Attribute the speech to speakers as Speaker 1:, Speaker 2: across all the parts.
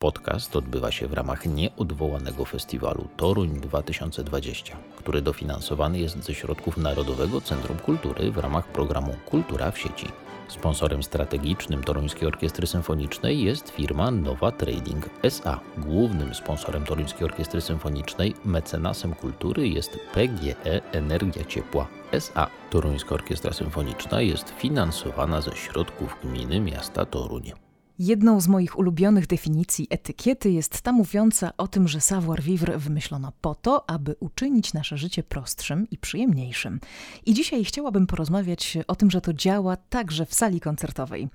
Speaker 1: Podcast odbywa się w ramach nieodwołanego festiwalu Toruń 2020, który dofinansowany jest ze środków Narodowego Centrum Kultury w ramach programu Kultura w sieci. Sponsorem strategicznym Toruńskiej Orkiestry Symfonicznej jest firma Nowa Trading SA. Głównym sponsorem Toruńskiej Orkiestry Symfonicznej, mecenasem kultury jest PGE Energia Ciepła SA. Toruńska Orkiestra Symfoniczna jest finansowana ze środków gminy miasta Toruń.
Speaker 2: Jedną z moich ulubionych definicji etykiety jest ta mówiąca o tym, że savoir-vivre wymyślono po to, aby uczynić nasze życie prostszym i przyjemniejszym. I dzisiaj chciałabym porozmawiać o tym, że to działa także w sali koncertowej.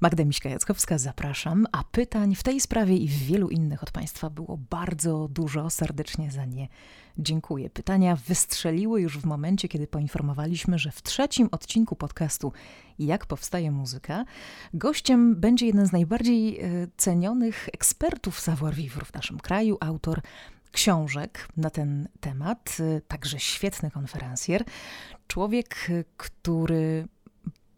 Speaker 2: Magda Miśka-Jackowska, zapraszam, a pytań w tej sprawie i w wielu innych od Państwa było bardzo dużo. Serdecznie za nie Dziękuję. Pytania wystrzeliły już w momencie, kiedy poinformowaliśmy, że w trzecim odcinku podcastu Jak powstaje muzyka, gościem będzie jeden z najbardziej e, cenionych ekspertów savoir-vivre w naszym kraju, autor książek na ten temat, e, także świetny konferencjer, człowiek, e, który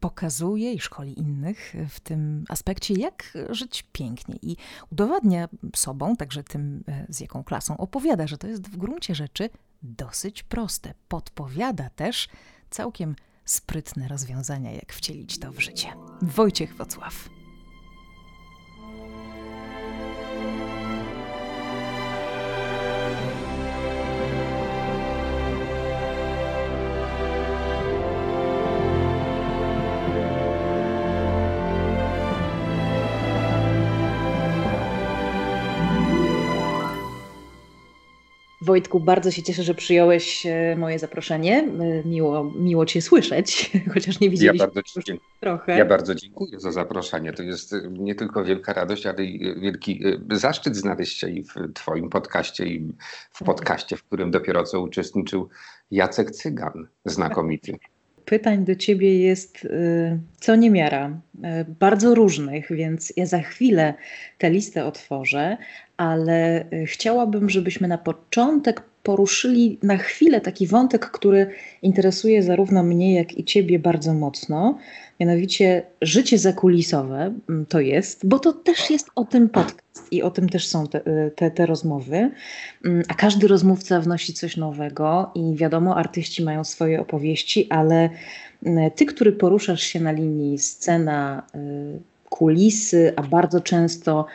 Speaker 2: pokazuje i szkoli innych w tym aspekcie, jak żyć pięknie i udowadnia sobą, także tym, z jaką klasą opowiada, że to jest w gruncie rzeczy dosyć proste. Podpowiada też całkiem sprytne rozwiązania, jak wcielić to w życie. Wojciech Wocław. Wojtku, bardzo się cieszę, że przyjąłeś e, moje zaproszenie. E, miło, miło Cię słyszeć, chociaż nie widzieliśmy
Speaker 3: ja bardzo dziękuję. trochę. Ja bardzo dziękuję za zaproszenie. To jest e, nie tylko wielka radość, ale i wielki zaszczyt znaleźć się i w Twoim podcaście, i w podcaście, w którym dopiero co uczestniczył Jacek Cygan, znakomity
Speaker 2: pytań do ciebie jest co niemiara, bardzo różnych, więc ja za chwilę tę listę otworzę, ale y, chciałabym, żebyśmy na początek poruszyli na chwilę taki wątek, który interesuje zarówno mnie, jak i ciebie bardzo mocno. Mianowicie życie zakulisowe mm, to jest, bo to też jest o tym podcast i o tym też są te, y, te, te rozmowy. Mm, a każdy rozmówca wnosi coś nowego i wiadomo, artyści mają swoje opowieści, ale mm, ty, który poruszasz się na linii scena, y, kulisy, a bardzo często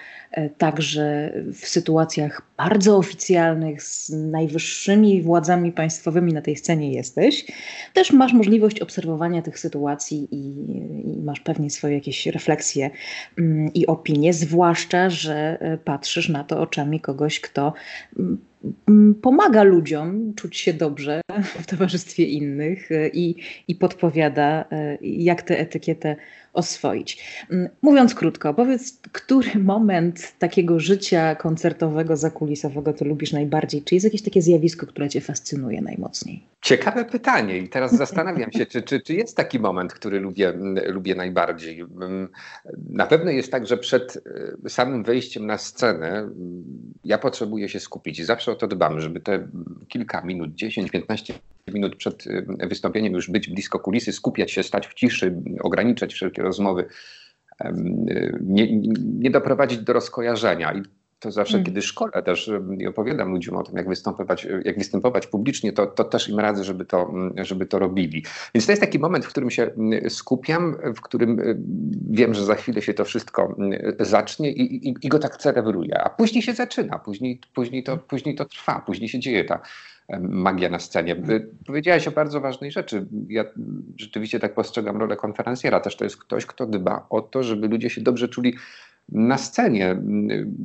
Speaker 2: także w sytuacjach bardzo oficjalnych z najwyższymi władzami państwowymi na tej scenie jesteś, też masz możliwość obserwowania tych sytuacji i, i masz pewnie swoje jakieś refleksje mm, i opinie, zwłaszcza, że e, patrzysz na to oczami kogoś, kto mm, mm, pomaga ludziom czuć się dobrze w towarzystwie innych e, i, i podpowiada, jak tę etykietę oswoić. Mm, mówiąc krótko, powiedz, który moment takiego życia koncertowego, zakulisowego ty lubisz najbardziej? Czy jest jakieś takie zjawisko, które cię fascynuje najmocniej?
Speaker 3: Ciekawe pytanie i teraz zastanawiam się, czy, czy, czy jest taki moment, który lubię, mm, lubię najbardziej. Mm, na pewno jest tak, że przed e, samym wejściem na scenę ja potrzebuję się skupić i zawsze o to dbam, żeby te kilka minut, 10, 15 minut przed wystąpieniem już być blisko kulisy, skupiać się, stać w ciszy, ograniczać wszelkie rozmowy, nie, nie doprowadzić do rozkojarzenia. I to zawsze, mm. kiedy szkole też i opowiadam ludziom o tym, jak występować, jak występować publicznie, to, to też im radzę, żeby to, żeby to robili. Więc to jest taki moment, w którym się skupiam, w którym wiem, że za chwilę się to wszystko zacznie i, i, i go tak celebruję. A później się zaczyna, później, później, to, później to trwa, później się dzieje ta magia na scenie. Powiedziałaś o bardzo ważnej rzeczy. Ja rzeczywiście tak postrzegam rolę konferencjera. Też to jest ktoś, kto dba o to, żeby ludzie się dobrze czuli na scenie.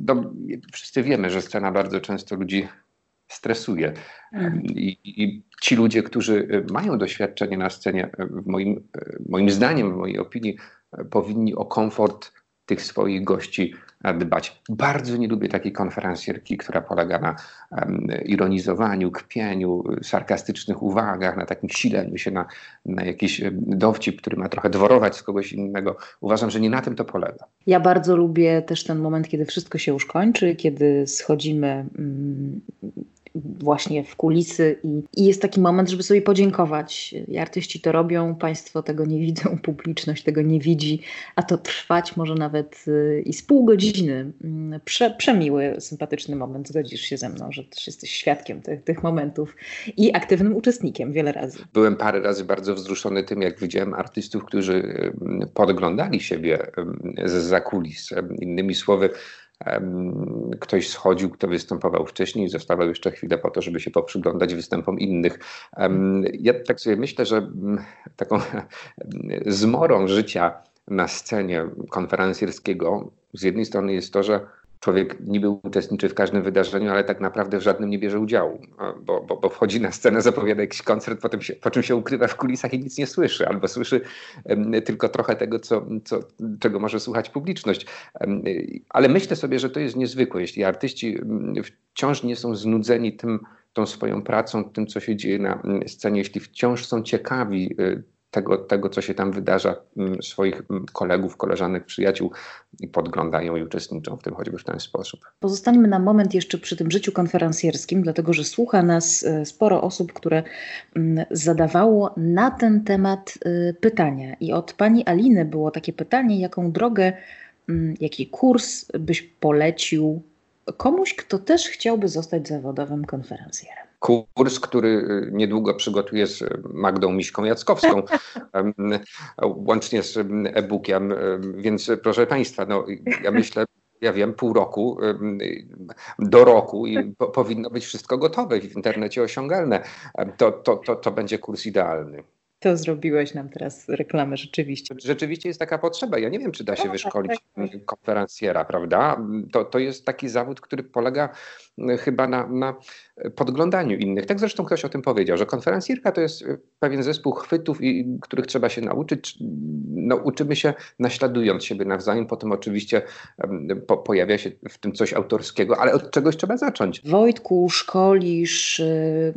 Speaker 3: No, wszyscy wiemy, że scena bardzo często ludzi stresuje. Mhm. I, I, ci ludzie, którzy mają doświadczenie na scenie, w moim, moim zdaniem, w mojej opinii, powinni o komfort tych swoich gości dbać. Bardzo nie lubię takiej konferencjerki, która polega na um, ironizowaniu, kpieniu, sarkastycznych uwagach, na takim sileniu się na, na jakiś dowcip, który ma trochę dworować z kogoś innego. Uważam, że nie na tym to polega.
Speaker 2: Ja bardzo lubię też ten moment, kiedy wszystko się już kończy, kiedy schodzimy. Mm, właśnie w kulisy i, i, jest taki moment, żeby sobie podziękować. I artyści to robią, państwo tego nie widzą, publiczność tego nie widzi, a to trwać może nawet y, i z pół godziny. Mm, prze, przemiły, sympatyczny moment, zgodzisz się ze mną, że też jesteś świadkiem tych, tych momentów i aktywnym uczestnikiem wiele razy.
Speaker 3: Byłem parę razy bardzo wzruszony tym, jak widziałem artystów, którzy podglądali siebie z zakulis. Innymi słowy, ktoś schodził, kto występował wcześniej zostawał jeszcze chwilę po to, żeby się poprzyglądać występom innych. Ja tak sobie myślę, że mm, taką zmorą życia na scenie konferencjerskiego z jednej strony jest to, że człowiek niby uczestniczy w każdym wydarzeniu, ale tak naprawdę w żadnym nie bierze udziału, bo, bo, bo wchodzi na scenę, zapowiada jakiś koncert, potem się, po czym się ukrywa w kulisach i nic nie słyszy, albo słyszy tylko trochę tego, co, co, czego może słuchać publiczność. Ale myślę sobie, że to jest niezwykłe, jeśli artyści wciąż nie są znudzeni tym, tą swoją pracą, tym, co się dzieje na scenie, jeśli wciąż są ciekawi y, tego, tego, co się tam wydarza, mm, swoich mm, kolegów, koleżanek, przyjaciół i podglądają i uczestniczą w tym choćby w ten sposób.
Speaker 2: Pozostańmy na moment jeszcze przy tym życiu konferencjerskim, dlatego że słucha nas e, sporo osób, które mm, zadawało na ten temat e, pytania. I od pani Aliny było takie pytanie, jaką drogę, jaki kurs byś polecił komuś, kto też chciałby zostać zawodowym konferencjerem?
Speaker 3: Kurs, który y, niedługo przygotuję z Magdą Miśką Jackowską, łącznie z e-bookiem. Więc proszę Państwa, no, ja myślę, ja wiem, pół roku do roku i po, powinno być wszystko gotowe w internecie osiągalne. To, to, to, to będzie kurs idealny.
Speaker 2: To zrobiłeś nam teraz reklamę rzeczywiście.
Speaker 3: Rzeczywiście jest taka potrzeba. Ja nie wiem, czy da się no, wyszkolić tak, tak. konferencjera, prawda? To, to jest taki zawód, który polega chyba na, na podglądaniu innych. Tak zresztą ktoś o tym powiedział, że konferencjerka to jest pewien zespół chwytów, i, których trzeba się nauczyć. No, uczymy się naśladując siebie nawzajem, potem oczywiście po, pojawia się w tym coś autorskiego, ale od czegoś trzeba zacząć.
Speaker 2: Wojtku, szkolisz y,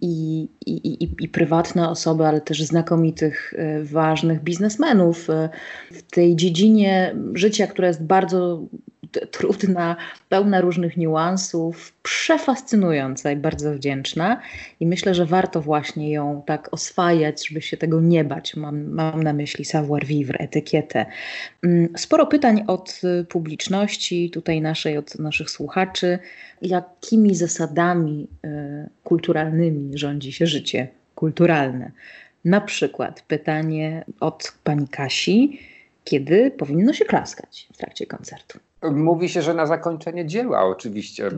Speaker 2: i, i, i, i prywatne osoby, ale też znakomitych, y, ważnych biznesmenów y, w tej dziedzinie życia, która jest bardzo trudna, pełna różnych niuansów, przefascynująca i bardzo wdzięczna. I myślę, że warto właśnie ją tak oswajać, żeby się tego nie bać. Mam, mam na myśli savoir vivre, etykietę. Mm, sporo pytań od publiczności, tutaj naszej, od naszych słuchaczy. Jakimi zasadami kulturalnymi rządzi się życie kulturalne? Na przykład pytanie od pani Kasi, kiedy powinno się klaskać w trakcie koncertu?
Speaker 3: Mówi się, że na zakończenie dzieła oczywiście,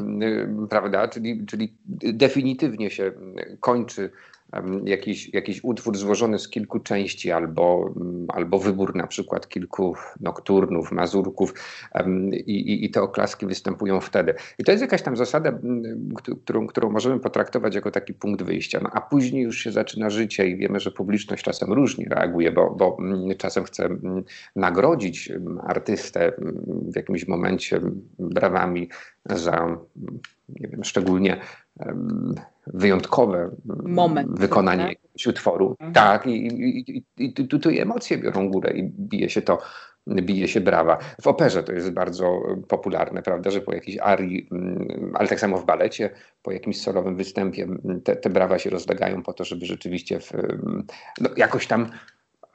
Speaker 3: prawda? Czyli, czyli definitywnie się kończy jakiś, jakiś utwór złożony z kilku części albo, albo wybór na przykład kilku nokturnów, mazurków i, i, i te oklaski występują wtedy. I to jest jakaś tam zasada, którą, którą możemy potraktować jako taki punkt wyjścia. No, a później już się zaczyna życie i wiemy, że publiczność czasem różnie reaguje, bo, bo czasem chce nagrodzić artystę w jakimś momencie brawami za nie wiem, szczególnie wyjątkowe Moment, wykonanie tak? jakiegoś utworu. Mhm. Tak, i, i, i, i tu, emocje biorą górę i bije się to, bije się brawa. W operze to jest bardzo popularne, prawda, że po jakiejś arii, mm, ale tak samo w balecie, po jakimś solowym występie mm, te, te brawa się rozlegają po to, żeby rzeczywiście w, no, jakoś tam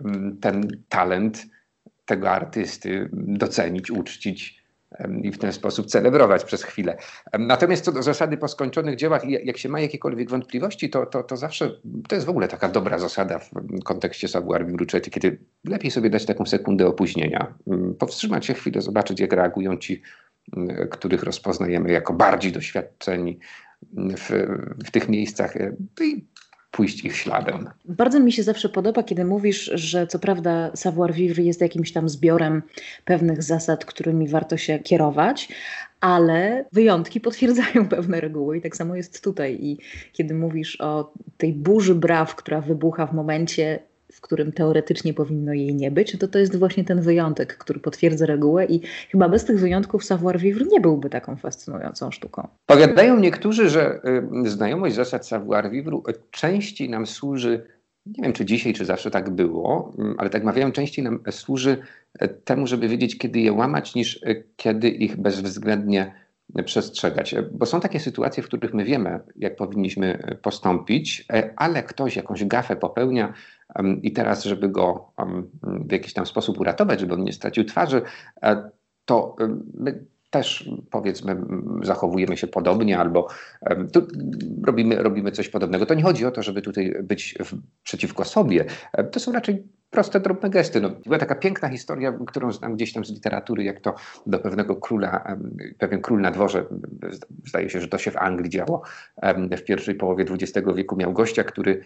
Speaker 3: mm, ten talent tego artysty docenić, uczcić i w ten sposób celebrować przez chwilę. Natomiast co do zasady po skończonych dziełach, jak się ma jakiekolwiek wątpliwości, to, to, to zawsze to jest w ogóle taka dobra zasada w kontekście savoir vivre kiedy lepiej sobie dać taką sekundę opóźnienia, powstrzymać się chwilę, zobaczyć jak reagują ci, których rozpoznajemy jako bardziej doświadczeni w, w tych miejscach i pójść ich śladem.
Speaker 2: Bardzo mi się zawsze podoba, kiedy mówisz, że co prawda savoir vivre jest jakimś tam zbiorem pewnych zasad, którymi warto się kierować, ale wyjątki potwierdzają pewne reguły i tak samo jest tutaj. I kiedy mówisz o tej burzy braw, która wybucha w momencie w którym teoretycznie powinno jej nie być, to to jest właśnie ten wyjątek, który potwierdza regułę i chyba bez tych wyjątków savoir-vivre nie byłby taką fascynującą sztuką.
Speaker 3: Powiadają niektórzy, że y, znajomość zasad savoir-vivre częściej nam służy nie wiem, czy dzisiaj, czy zawsze tak było, mm, ale tak mawiają, częściej nam służy e, temu, żeby wiedzieć, kiedy je łamać, niż e, kiedy ich bezwzględnie przestrzegać. Bo są takie sytuacje, w których my wiemy, jak powinniśmy postąpić, ale ktoś jakąś gafę popełnia i teraz, żeby go w jakiś tam sposób uratować, żeby on nie stracił twarzy, to my też powiedzmy zachowujemy się podobnie albo robimy, robimy coś podobnego. To nie chodzi o to, żeby tutaj być w, przeciwko sobie. To są raczej proste, drobne gesty. No, była taka piękna historia, którą znam gdzieś tam z literatury, jak to do pewnego króla, pewien król na dworze, zdaje się, że to się w Anglii działo, w pierwszej połowie XX wieku miał gościa, który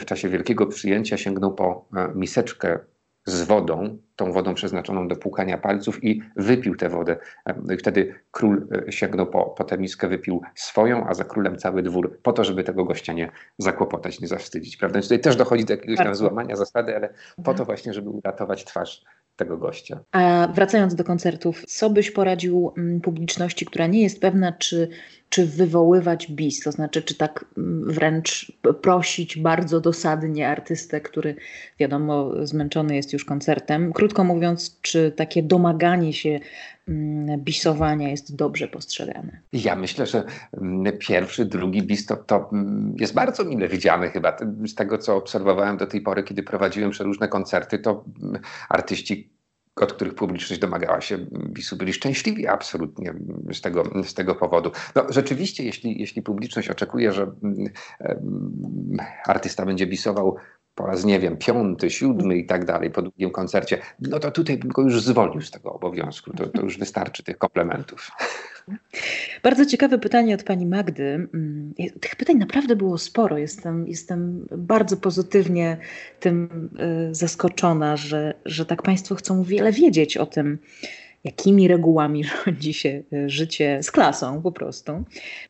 Speaker 3: w czasie wielkiego przyjęcia sięgnął po e, miseczkę z wodą, tą wodą przeznaczoną do płukania palców i wypił tę wodę. I wtedy król e, sięgnął po, po tę miskę, wypił swoją, a za królem cały dwór, po to, żeby tego gościa nie zakłopotać, nie zawstydzić. Prawda? tutaj też dochodzi do jakiegoś tam złamania zasady, ale po to mhm. właśnie, żeby uratować twarz tego gościa.
Speaker 2: A wracając do koncertów, co byś poradził mm, publiczności, która nie jest pewna, czy, czy wywoływać bis, to znaczy, czy tak mm, wręcz prosić bardzo dosadnie artystę, który wiadomo, zmęczony jest już koncertem. Krótko mówiąc, czy takie domaganie się mm, bisowania jest dobrze postrzegane?
Speaker 3: Ja myślę, że pierwszy, drugi bis to, to jest bardzo mile widziany chyba. Z tego, co obserwowałem do tej pory, kiedy prowadziłem przeróżne koncerty, to artyści od których publiczność domagała się bisu, byli szczęśliwi absolutnie z tego, z tego powodu. No, rzeczywiście, jeśli, jeśli publiczność oczekuje, że um, artysta będzie bisował po raz, nie wiem, piąty, siódmy i tak dalej po długim koncercie, no to tutaj bym go już zwolnił z tego obowiązku. To, to już wystarczy tych komplementów.
Speaker 2: Bardzo ciekawe pytanie od pani Magdy. Mm, tych pytań naprawdę było sporo. Jestem, jestem bardzo pozytywnie tym y, zaskoczona, że, że tak Państwo chcą wiele wiedzieć o tym, jakimi regułami rządzi się y, życie z klasą po prostu.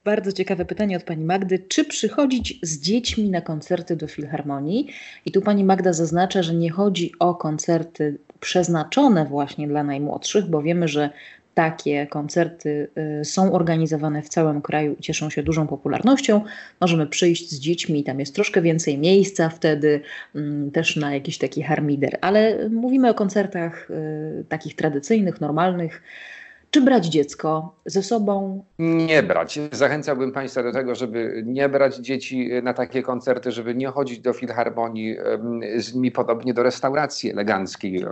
Speaker 2: Bardzo ciekawe pytanie od pani Magdy. Czy przychodzić z dziećmi na koncerty do filharmonii? I tu pani Magda zaznacza, że nie chodzi o koncerty przeznaczone właśnie dla najmłodszych, bo wiemy, że takie koncerty y, są organizowane w całym kraju i cieszą się dużą popularnością. Możemy przyjść z dziećmi, tam jest troszkę więcej miejsca wtedy, mm, też na jakiś taki harmider, ale mówimy o koncertach y, takich tradycyjnych, normalnych czy brać dziecko ze sobą?
Speaker 3: Nie brać. Zachęcałbym Państwa do tego, żeby nie brać dzieci na takie koncerty, żeby nie chodzić do filharmonii, z nimi podobnie do restauracji eleganckiej,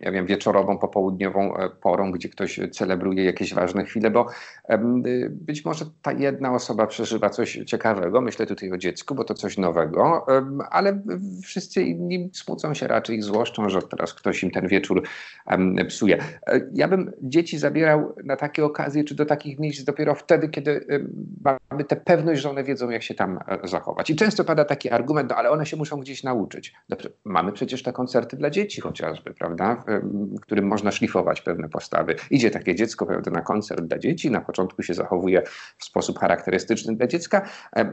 Speaker 3: ja wiem, wieczorową, popołudniową e, porą, gdzie ktoś celebruje jakieś ważne chwile, bo być może ta jedna osoba przeżywa coś ciekawego, myślę tutaj o dziecku, bo to coś nowego, ale wszyscy inni smucą się raczej złoszczą, że teraz ktoś im ten wieczór psuje. E, ja bym dzieci zabierał zabierał na takie okazje, czy do takich miejsc dopiero wtedy, kiedy mamy tę pewność, że one wiedzą, jak się tam e, zachować. I często pada taki argument, no ale one się muszą gdzieś nauczyć. Dobrze, mamy przecież te koncerty dla dzieci chociażby, prawda, w którym można szlifować pewne postawy. Idzie takie dziecko, prawda, na koncert dla dzieci, na początku się zachowuje w sposób charakterystyczny dla dziecka,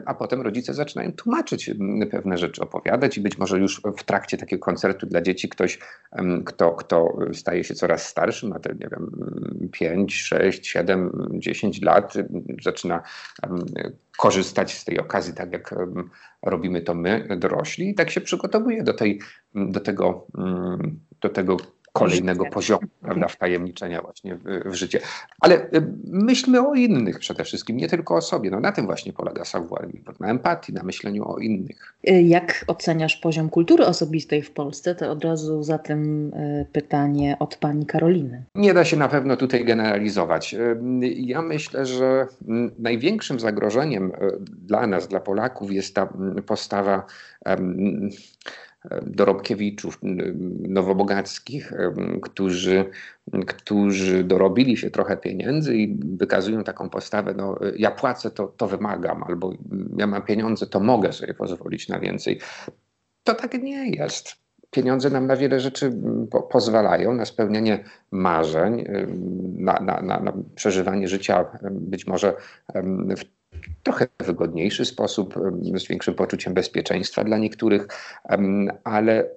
Speaker 3: a potem rodzice zaczynają tłumaczyć pewne rzeczy, opowiadać i być może już w trakcie takiego koncertu dla dzieci ktoś, kto, kto staje się coraz starszy, ma te, nie wiem, 5, 6, 7, 10 lat zaczyna korzystać z tej okazji, tak jak robimy to my, dorośli, i tak się przygotowuje do, tej, do tego, do tego kolejnego poziomu prawda, wtajemniczenia właśnie w, w, życie. Ale y, myślmy o innych przede wszystkim, nie tylko o sobie. No, na tym właśnie polega savoir na empatii, na myśleniu o innych.
Speaker 2: Y, jak oceniasz poziom kultury osobistej w Polsce? To od razu za tym y, pytanie od pani Karoliny.
Speaker 3: Nie da się na pewno tutaj generalizować. Ja myślę, że mm, największym zagrożeniem dla nas, dla Polaków jest ta mm, postawa dorobkiewiczów nowobogackich, którzy, którzy dorobili się trochę pieniędzy i wykazują taką postawę, no ja płacę, to, to wymagam, albo ja mam pieniądze, to mogę sobie pozwolić na więcej. To tak nie jest. Pieniądze nam na wiele rzeczy po pozwalają, na spełnianie marzeń, na, na, na, na przeżywanie życia być może w trochę wygodniejszy sposób, z większym poczuciem bezpieczeństwa dla niektórych, ale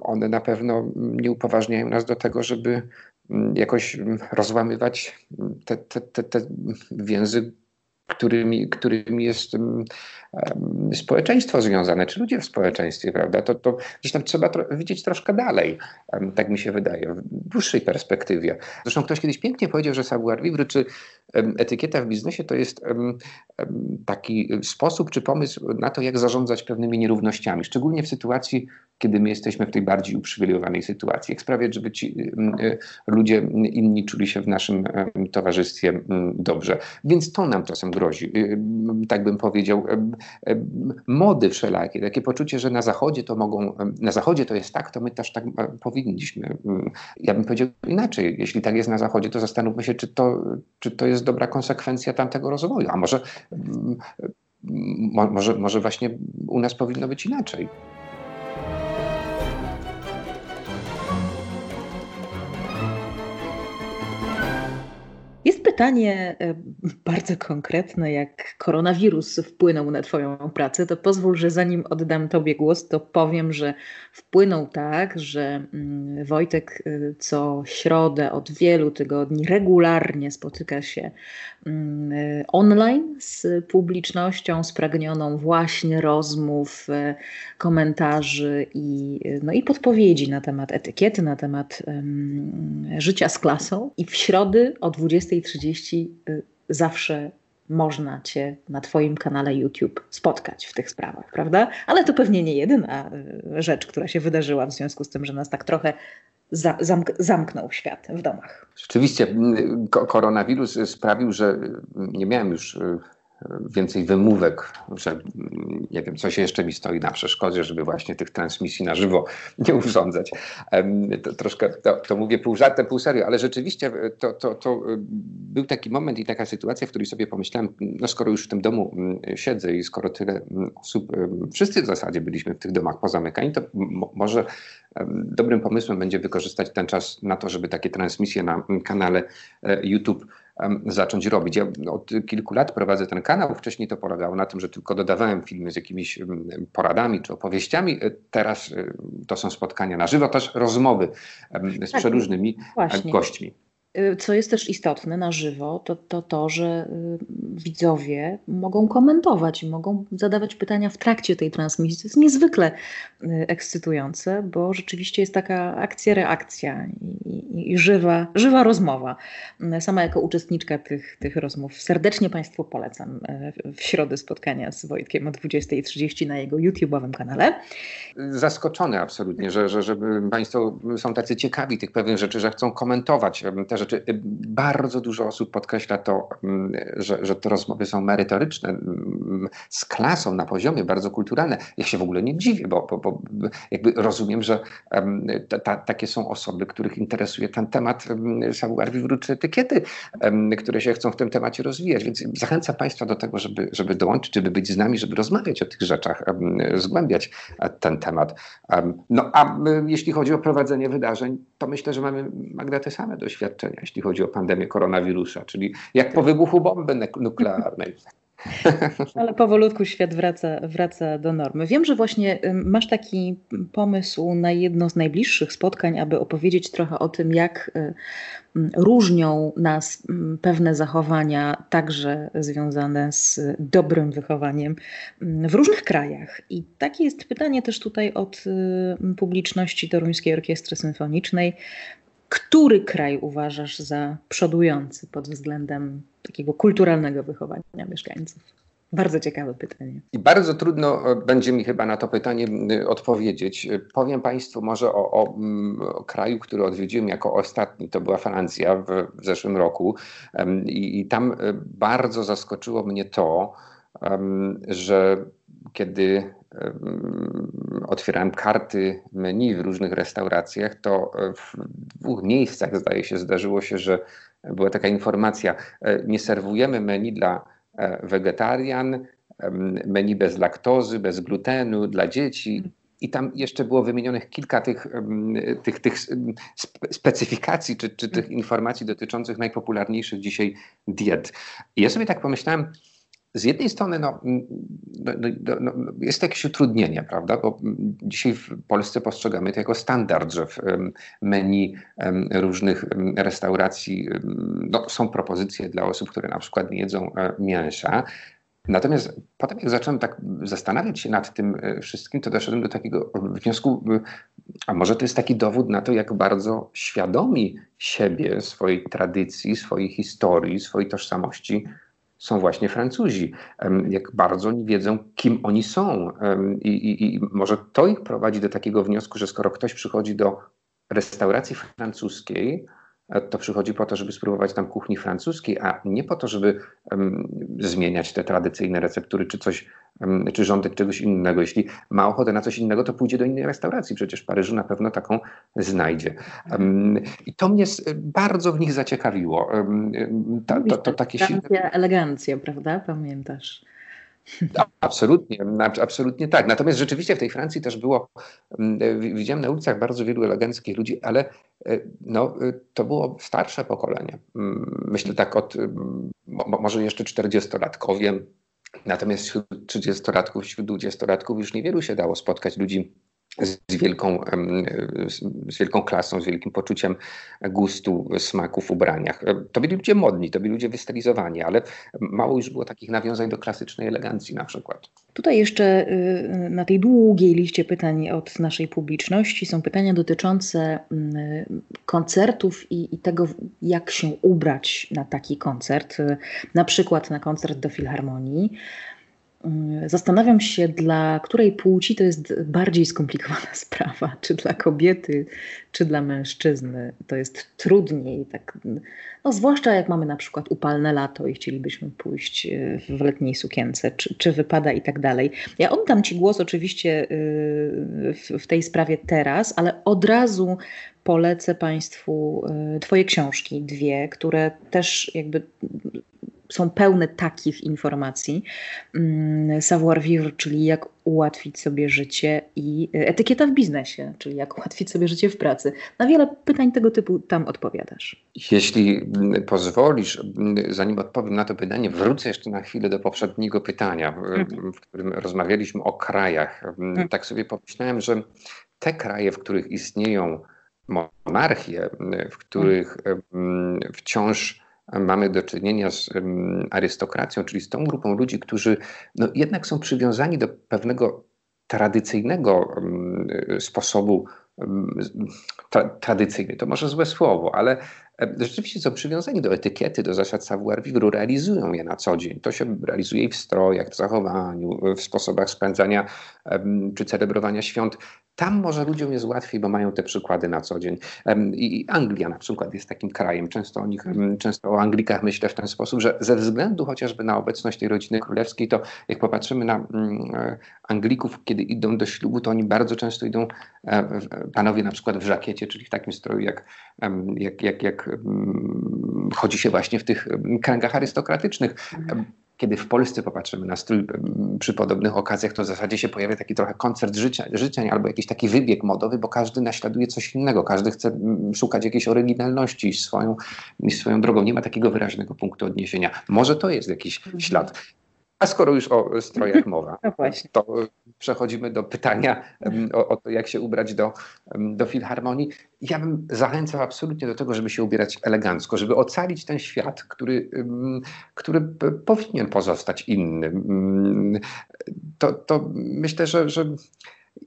Speaker 3: one na pewno nie upoważniają nas do tego, żeby jakoś rozłamywać te, te, te, te więzy którymi, którymi jest społeczeństwo związane, czy ludzie w społeczeństwie, prawda? To, to zresztą trzeba tro widzieć troszkę dalej, tak mi się wydaje, w dłuższej perspektywie. Zresztą ktoś kiedyś pięknie powiedział, że savoir vivre, czy etykieta w biznesie to jest taki sposób czy pomysł na to, jak zarządzać pewnymi nierównościami, szczególnie w sytuacji, kiedy my jesteśmy w tej bardziej uprzywilejowanej sytuacji. Jak sprawiać, żeby ci y, ludzie inni czuli się w naszym towarzystwie dobrze. Więc to nam czasem grozi, y, tak bym powiedział, mody wszelakie, takie poczucie, że na zachodzie to mogą, na zachodzie to jest tak, to my też tak powinniśmy. Ja bym powiedział inaczej, jeśli tak jest na zachodzie, to zastanówmy się, czy to, czy to jest dobra konsekwencja tamtego rozwoju, a może, może, może właśnie u nas powinno być inaczej.
Speaker 2: Jest pytanie e, bardzo konkretne, jak koronawirus wpłynął na Twoją pracę, to pozwól, że zanim oddam Tobie głos, to powiem, że wpłynął tak, że mm, Wojtek e, co środę od wielu tygodni regularnie spotyka się mm, e, online z publicznością spragnioną właśnie rozmów, komentarzy i, no i podpowiedzi na temat etykiety, na temat um, życia z klasą. I w środy o 20 20.30 y, zawsze można Cię na Twoim kanale YouTube spotkać w tych sprawach, prawda? Ale to pewnie nie jedyna y, rzecz, która się wydarzyła w związku z tym, że nas tak trochę zamk zamknął świat w domach.
Speaker 3: Rzeczywiście, koronawirus sprawił, że nie miałem już więcej wymówek, że nie wiem, coś jeszcze mi stoi na przeszkodzie, żeby właśnie tych transmisji na żywo nie urządzać. To troszkę to, to mówię pół żartem, pół serio, ale rzeczywiście to, to, to y, był taki moment i taka sytuacja, w której sobie pomyślałem, no skoro już w tym domu siedzę i skoro tyle osób, wszyscy w zasadzie byliśmy w tych domach pozamykani, to może dobrym pomysłem będzie wykorzystać ten czas na to, żeby takie transmisje na kanale e, YouTube zacząć robić. Ja od kilku lat prowadzę ten kanał. Wcześniej to polegało na tym, że tylko dodawałem filmy z jakimiś poradami czy opowieściami. E, teraz e, to są spotkania na żywo, też rozmowy z tak, przeróżnymi właśnie. gośćmi.
Speaker 2: Y, co jest też istotne na żywo, to to, to że y, widzowie mogą komentować i mogą zadawać pytania w trakcie tej transmisji. To jest niezwykle y, ekscytujące, bo rzeczywiście jest taka akcja-reakcja i, i, i, żywa, żywa rozmowa. Sama jako uczestniczka tych, tych rozmów serdecznie Państwu polecam w środę spotkania z Wojtkiem o 20.30 na jego YouTube'owym kanale.
Speaker 3: Zaskoczony absolutnie, że, że, że Państwo są tacy ciekawi tych pewnych rzeczy, że chcą komentować te rzeczy. Bardzo dużo osób podkreśla to, mm, że, że te rozmowy są merytoryczne, mm, z klasą, na poziomie, bardzo kulturalne. Ja się w ogóle nie dziwię, bo, bo, bo jakby rozumiem, że ta, ta, takie są osoby, których interesuje ten temat savoir vivre czy etykiety, które się chcą w tym temacie rozwijać. Więc zachęcam Państwa do tego, żeby, żeby dołączyć, żeby być z nami, żeby rozmawiać o tych rzeczach, zgłębiać e, ten temat. No a jeśli chodzi o prowadzenie wydarzeń, to myślę, że mamy Magda te same doświadczenia jeśli chodzi o pandemię koronawirusa, czyli jak po wybuchu bomby nuklearnej.
Speaker 2: Ale powolutku świat wraca, wraca do normy. Wiem, że właśnie masz taki pomysł na jedno z najbliższych spotkań, aby opowiedzieć trochę o tym, jak różnią nas pewne zachowania, także związane z dobrym wychowaniem w różnych krajach. I takie jest pytanie też tutaj od publiczności Toruńskiej Orkiestry Symfonicznej. Który kraj uważasz za przodujący pod względem takiego kulturalnego wychowania mieszkańców? Bardzo ciekawe pytanie.
Speaker 3: I bardzo trudno e, będzie mi chyba na to pytanie odpowiedzieć. E, powiem Państwu może o, o, o kraju, który odwiedziłem jako ostatni. To była Francja w, w zeszłym roku. I, I, tam e, bardzo zaskoczyło mnie to, że kiedy otwierałem karty menu w różnych restauracjach, to w dwóch miejscach zdaje się zdarzyło się, że była taka informacja, e, nie serwujemy menu dla e, wegetarian, menu bez laktozy, bez glutenu, dla dzieci. I tam jeszcze było wymienionych kilka tych, tych, tych specyfikacji czy, czy tych informacji dotyczących najpopularniejszych dzisiaj diet. I ja sobie tak pomyślałem, z jednej strony no, no, no, no, jest to jakieś utrudnienie, prawda? Bo dzisiaj w Polsce postrzegamy to jako standard, że w menu różnych restauracji no, są propozycje dla osób, które na przykład nie jedzą e, mięsa. Natomiast potem, jak zacząłem tak zastanawiać się nad tym e, wszystkim, to doszedłem do takiego wniosku, a może to jest taki dowód na to, jak bardzo świadomi siebie, swojej tradycji, swojej historii, swojej tożsamości są właśnie Francuzi. Jak bardzo oni wiedzą, kim oni są. I, i, I, może to ich prowadzi do takiego wniosku, że skoro ktoś przychodzi do restauracji francuskiej, to przychodzi po to, żeby spróbować tam kuchni francuskiej, a nie po to, żeby um, zmieniać te tradycyjne receptury, czy coś, um, czy żądać czegoś innego. Jeśli ma ochotę na coś innego, to pójdzie do innej restauracji. Przecież w Paryżu na pewno taką znajdzie. Um, I to mnie bardzo w nich zaciekawiło.
Speaker 2: Ta, to, to takie silne... elegancja, prawda? Pamiętasz?
Speaker 3: Absolutnie, absolutnie tak. Natomiast rzeczywiście w tej Francji też było, mm, widziałem na ulicach bardzo wielu eleganckich ludzi, ale e, no, e, to było starsze pokolenie. Mm, myślę tak od, mm, może jeszcze 40-latkowie, natomiast wśród 30-latków, wśród 20-latków już niewielu się dało spotkać ludzi z wielką, z wielką klasą, z wielkim poczuciem gustu, smaku w ubraniach. To byli ludzie modni, to byli ludzie wystylizowani, ale mało już było takich nawiązań do klasycznej elegancji na przykład.
Speaker 2: Tutaj jeszcze y, na tej długiej liście pytań od naszej publiczności są pytania dotyczące mm, koncertów i, i tego, jak się ubrać na taki koncert, na przykład na koncert do Filharmonii. Mm, zastanawiam się, dla której płci to jest bardziej skomplikowana sprawa, czy dla kobiety, czy dla mężczyzny. To jest trudniej, tak, no zwłaszcza jak mamy na przykład upalne lato i chcielibyśmy pójść e, w letniej sukience, czy, czy wypada i tak dalej. Ja oddam Ci głos oczywiście e, w, w tej sprawie teraz, ale od razu polecę Państwu Twoje książki, dwie, które też jakby są pełne takich informacji. Mm, savoir vivre, czyli jak ułatwić sobie życie i e, etykieta w biznesie, czyli jak ułatwić sobie życie w pracy. Na wiele pytań tego typu tam odpowiadasz.
Speaker 3: Jeśli mm, pozwolisz, mm, zanim odpowiem na to pytanie, wrócę jeszcze na chwilę do poprzedniego pytania, mhm. w którym rozmawialiśmy o krajach. Mhm. Tak sobie pomyślałem, że te kraje, w których istnieją monarchie, w których mhm. wciąż mamy do czynienia z arystokracją, czyli z tą grupą ludzi, którzy no, jednak są przywiązani do pewnego tradycyjnego sposobu, tra, tradycyjny to może złe słowo, ale rzeczywiście są przywiązani do etykiety, do zasad savoir-vivre, realizują je na co dzień. To się realizuje w strojach, w zachowaniu, w sposobach spędzania czy celebrowania świąt. Tam może ludziom jest łatwiej, bo mają te przykłady na co dzień. I Anglia na przykład jest takim krajem. Często o nich, często o Anglikach myślę w ten sposób, że ze względu chociażby na obecność tej rodziny królewskiej, to jak popatrzymy na e, Anglików, kiedy idą do ślubu, to oni bardzo często idą, e, panowie na przykład w żakiecie, czyli w takim stroju, jak, jak, jak, jak chodzi się właśnie w tych kręgach arystokratycznych kiedy w Polsce popatrzymy na strój przy podobnych okazjach, to w zasadzie się pojawia taki trochę koncert życia, życzeń albo jakiś taki wybieg modowy, bo każdy naśladuje coś innego, każdy chce szukać jakiejś oryginalności, swoją, swoją drogą. Nie ma takiego wyraźnego punktu odniesienia. Może to jest jakiś mhm. ślad. A skoro już o strojach mowa, no to przechodzimy do pytania o, o, to, jak się ubrać do, do filharmonii. Ja bym zachęcał absolutnie do tego, żeby się ubierać elegancko, żeby ocalić ten świat, który, który powinien pozostać innym. To, to myślę, że, że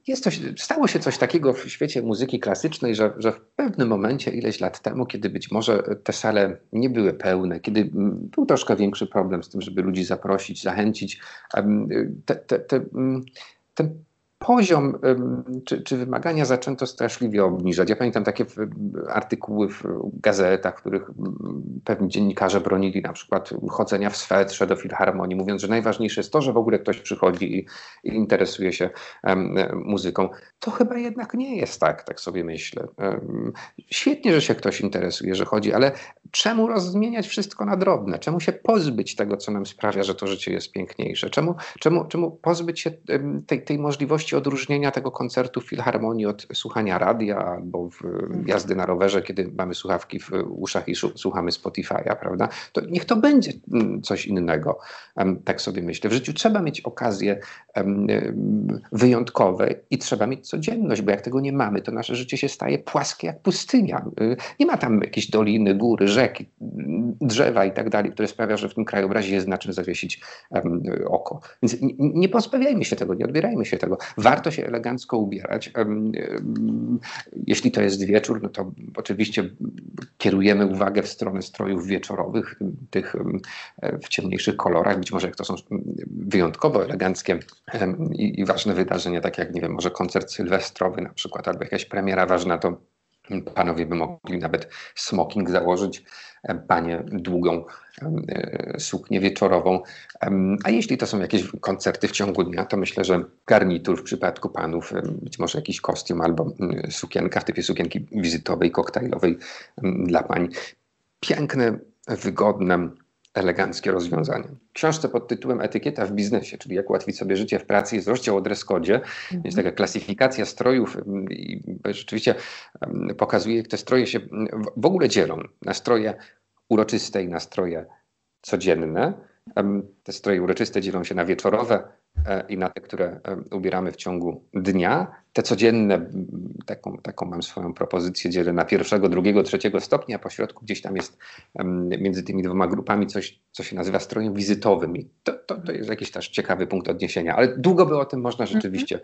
Speaker 3: jest coś, stało się coś takiego w świecie muzyki klasycznej, że, że w pewnym momencie, ileś lat temu, kiedy być może te sale nie były pełne, kiedy był troszkę większy problem z tym, żeby ludzi zaprosić, zachęcić, te, te, te, ten poziom czy, czy, wymagania zaczęto straszliwie obniżać. Ja pamiętam takie artykuły w gazetach, w których pewni dziennikarze bronili na przykład chodzenia w swetrze do filharmonii, mówiąc, że najważniejsze jest to, że w ogóle ktoś przychodzi i, i interesuje się um, muzyką. To chyba jednak nie jest tak, tak sobie myślę. Um, świetnie, że się ktoś interesuje, że chodzi, ale czemu rozmieniać wszystko na drobne? Czemu się pozbyć tego, co nam sprawia, że to życie jest piękniejsze? Czemu, czemu, czemu pozbyć się tej, tej możliwości możliwości odróżnienia tego koncertu w filharmonii od słuchania radia albo w jazdy na rowerze, kiedy mamy słuchawki w uszach i słuchamy Spotify'a, prawda? To niech to będzie mm, coś innego. Tak sobie myślę. W życiu trzeba mieć okazje wyjątkowe i trzeba mieć codzienność, bo jak tego nie mamy, to nasze życie się staje płaskie jak pustynia. Y, nie ma tam jakiejś doliny, góry, rzeki, drzewa i tak dalej, które sprawia, że w tym krajobrazie jest na czym zawiesić oko. Więc nie pozbawiajmy się tego, nie odbierajmy się tego. Warto się elegancko ubierać. Jeśli to jest wieczór, no to oczywiście kierujemy uwagę w stronę strojów wieczorowych, tych w ciemniejszych kolorach. Być może jak to są wyjątkowo eleganckie i, ważne wydarzenia, tak jak, nie wiem, może koncert sylwestrowy na przykład, albo jakaś premiera ważna, to Panowie by mogli nawet smoking założyć, panie długą e, suknię wieczorową. A jeśli to są jakieś koncerty w ciągu dnia, to myślę, że garnitur w przypadku panów, być może jakiś kostium albo sukienka w typie sukienki wizytowej, koktajlowej dla pań. Piękne, wygodne, eleganckie rozwiązanie. W książce pod tytułem Etykieta w biznesie, czyli jak ułatwić sobie życie w pracy, jest rozdział o dress code. Mhm. Jest taka klasyfikacja strojów i rzeczywiście pokazuje, jak te stroje się w ogóle dzielą na stroje uroczyste i na stroje codzienne. Te stroje uroczyste dzielą się na wieczorowe i na te, które ubieramy w ciągu dnia. Te codzienne, taką, taką mam swoją propozycję, dzielę na pierwszego, drugiego, trzeciego stopnia, a po środku gdzieś tam jest między tymi dwoma grupami coś, co się nazywa strojem wizytowym. I to, to, to jest jakiś też ciekawy punkt odniesienia, ale długo by o tym można mhm. rzeczywiście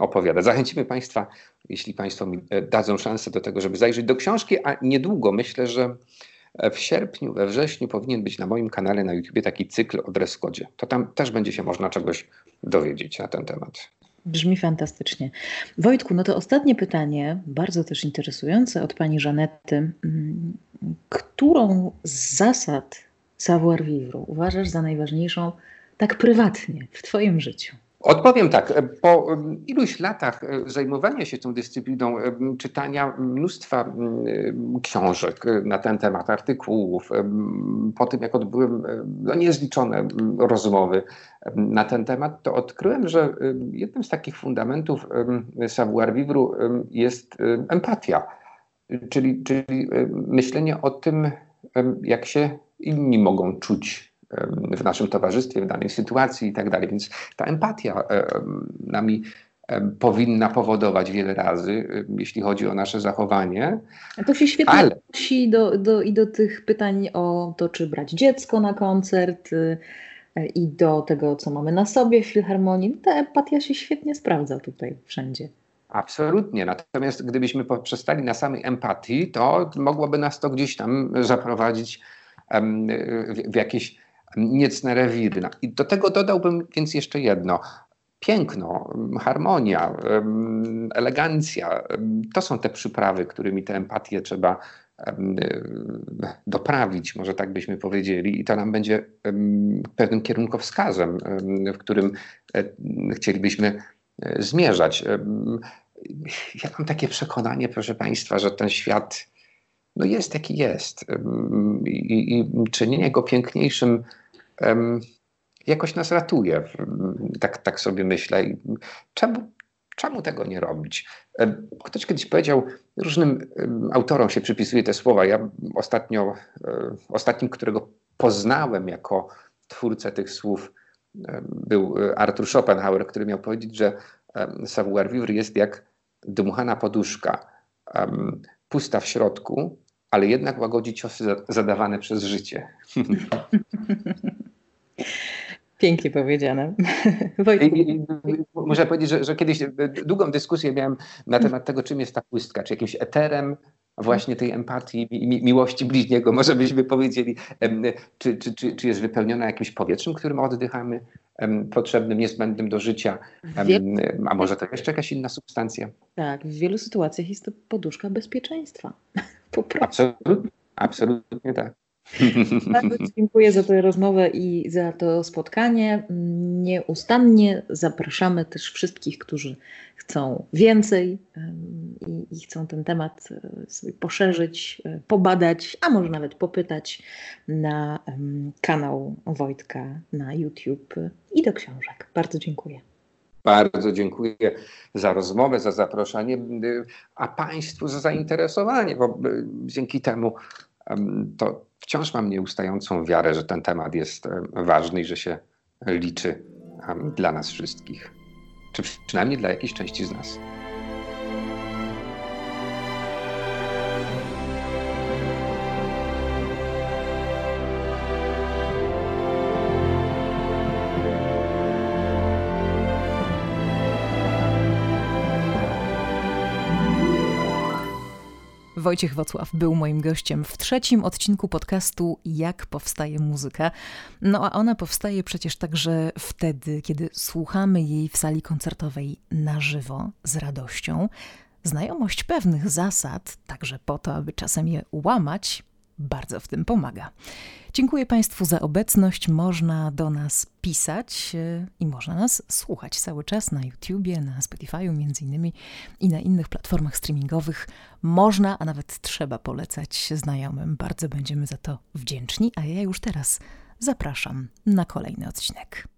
Speaker 3: opowiadać. Zachęcimy Państwa, jeśli Państwo mi e, dadzą szansę do tego, żeby zajrzeć do książki, a niedługo myślę, że w sierpniu, we wrześniu powinien być na moim kanale na YouTube taki cykl o dress code. To tam też będzie się można czegoś dowiedzieć na ten temat.
Speaker 2: Brzmi fantastycznie. Wojtku, no to ostatnie pytanie, bardzo też interesujące od pani Żanety. Mm, którą z zasad savoir vivre uważasz za najważniejszą tak prywatnie w twoim życiu?
Speaker 3: Odpowiem tak. Po iluś latach e, zajmowania się tą dyscypliną, e, czytania mnóstwa książek na ten temat, artykułów, po tym jak odbyłem no, niezliczone rozmowy na ten temat, to odkryłem, że jednym z takich fundamentów savoir vivre jest empatia, czyli, czyli myślenie o tym, jak się inni mogą czuć w naszym towarzystwie, w danej sytuacji i tak dalej. Więc ta empatia nami powinna powodować wiele razy, jeśli chodzi o nasze zachowanie.
Speaker 2: A to się świetnie ale... odnosi do, do, i do tych pytań o to, czy brać dziecko na koncert y, i do tego, co mamy na sobie w filharmonii. Ta empatia się świetnie sprawdza tutaj wszędzie.
Speaker 3: Absolutnie. Natomiast gdybyśmy przestali na samej empatii, to mogłoby nas to gdzieś tam zaprowadzić w jakieś niecne rewiry. I do tego dodałbym więc jeszcze jedno. Piękno, harmonia, elegancja to są te przyprawy, którymi tę empatię trzeba doprawić, może tak byśmy powiedzieli, i to nam będzie pewnym kierunkowskazem, w którym e, chcielibyśmy e, zmierzać. Ja mam takie przekonanie, proszę Państwa, że ten świat no jest jaki jest i, i czynienie go piękniejszym jakoś nas ratuje. Tak, tak sobie myślę. Czemu, czemu tego nie robić? Ktoś kiedyś powiedział, różnym autorom się przypisuje te słowa. Ja ostatnio, e, ostatnim, którego poznałem jako twórcę tych słów, był Arthur Schopenhauer, który miał powiedzieć, że savoir vivre jest jak dmuchana poduszka, pusta w środku, ale jednak łagodzi ciosy zadawane przez życie.
Speaker 2: Pięknie powiedziane.
Speaker 3: I, i, muszę powiedzieć, że, że, kiedyś długą dyskusję miałem na temat tego, czym jest ta pustka, czy jakimś eterem właśnie tej empatii, mi, miłości bliźniego, może byśmy powiedzieli, czy, czy, czy, czy jest wypełniona jakimś powietrzem, którym oddychamy, potrzebnym, niezbędnym do życia, a może to jeszcze jakaś inna substancja.
Speaker 2: Tak, w wielu sytuacjach jest to poduszka bezpieczeństwa. Po prostu.
Speaker 3: Absolutnie, absolutnie tak.
Speaker 2: Bardzo dziękuję za tę rozmowę i za to spotkanie. Nieustannie zapraszamy też wszystkich, którzy chcą więcej i, chcą ten temat e, sobie poszerzyć, e, pobadać, a może nawet popytać na kanał Wojtka na YouTube i do książek. Bardzo dziękuję.
Speaker 3: Bardzo dziękuję za rozmowę, za zaproszenie, a Państwu za zainteresowanie, bo dzięki temu to wciąż mam nieustającą wiarę, że ten temat jest ważny i że się liczy dla nas wszystkich, czy przynajmniej dla jakiejś części z nas.
Speaker 2: Wojciech Wocław był moim gościem w trzecim odcinku podcastu Jak powstaje muzyka. No a ona powstaje przecież także wtedy, kiedy słuchamy jej w sali koncertowej na żywo, z radością. Znajomość pewnych zasad, także po to, aby czasem je łamać, bardzo w tym pomaga. Dziękuję Państwu za obecność. Można do nas pisać e, i można nas słuchać cały czas na YouTubie, na Spotify'u między innymi i na innych platformach streamingowych. Można, a nawet trzeba polecać znajomym. Bardzo będziemy za to wdzięczni, a ja już teraz zapraszam na kolejny odcinek.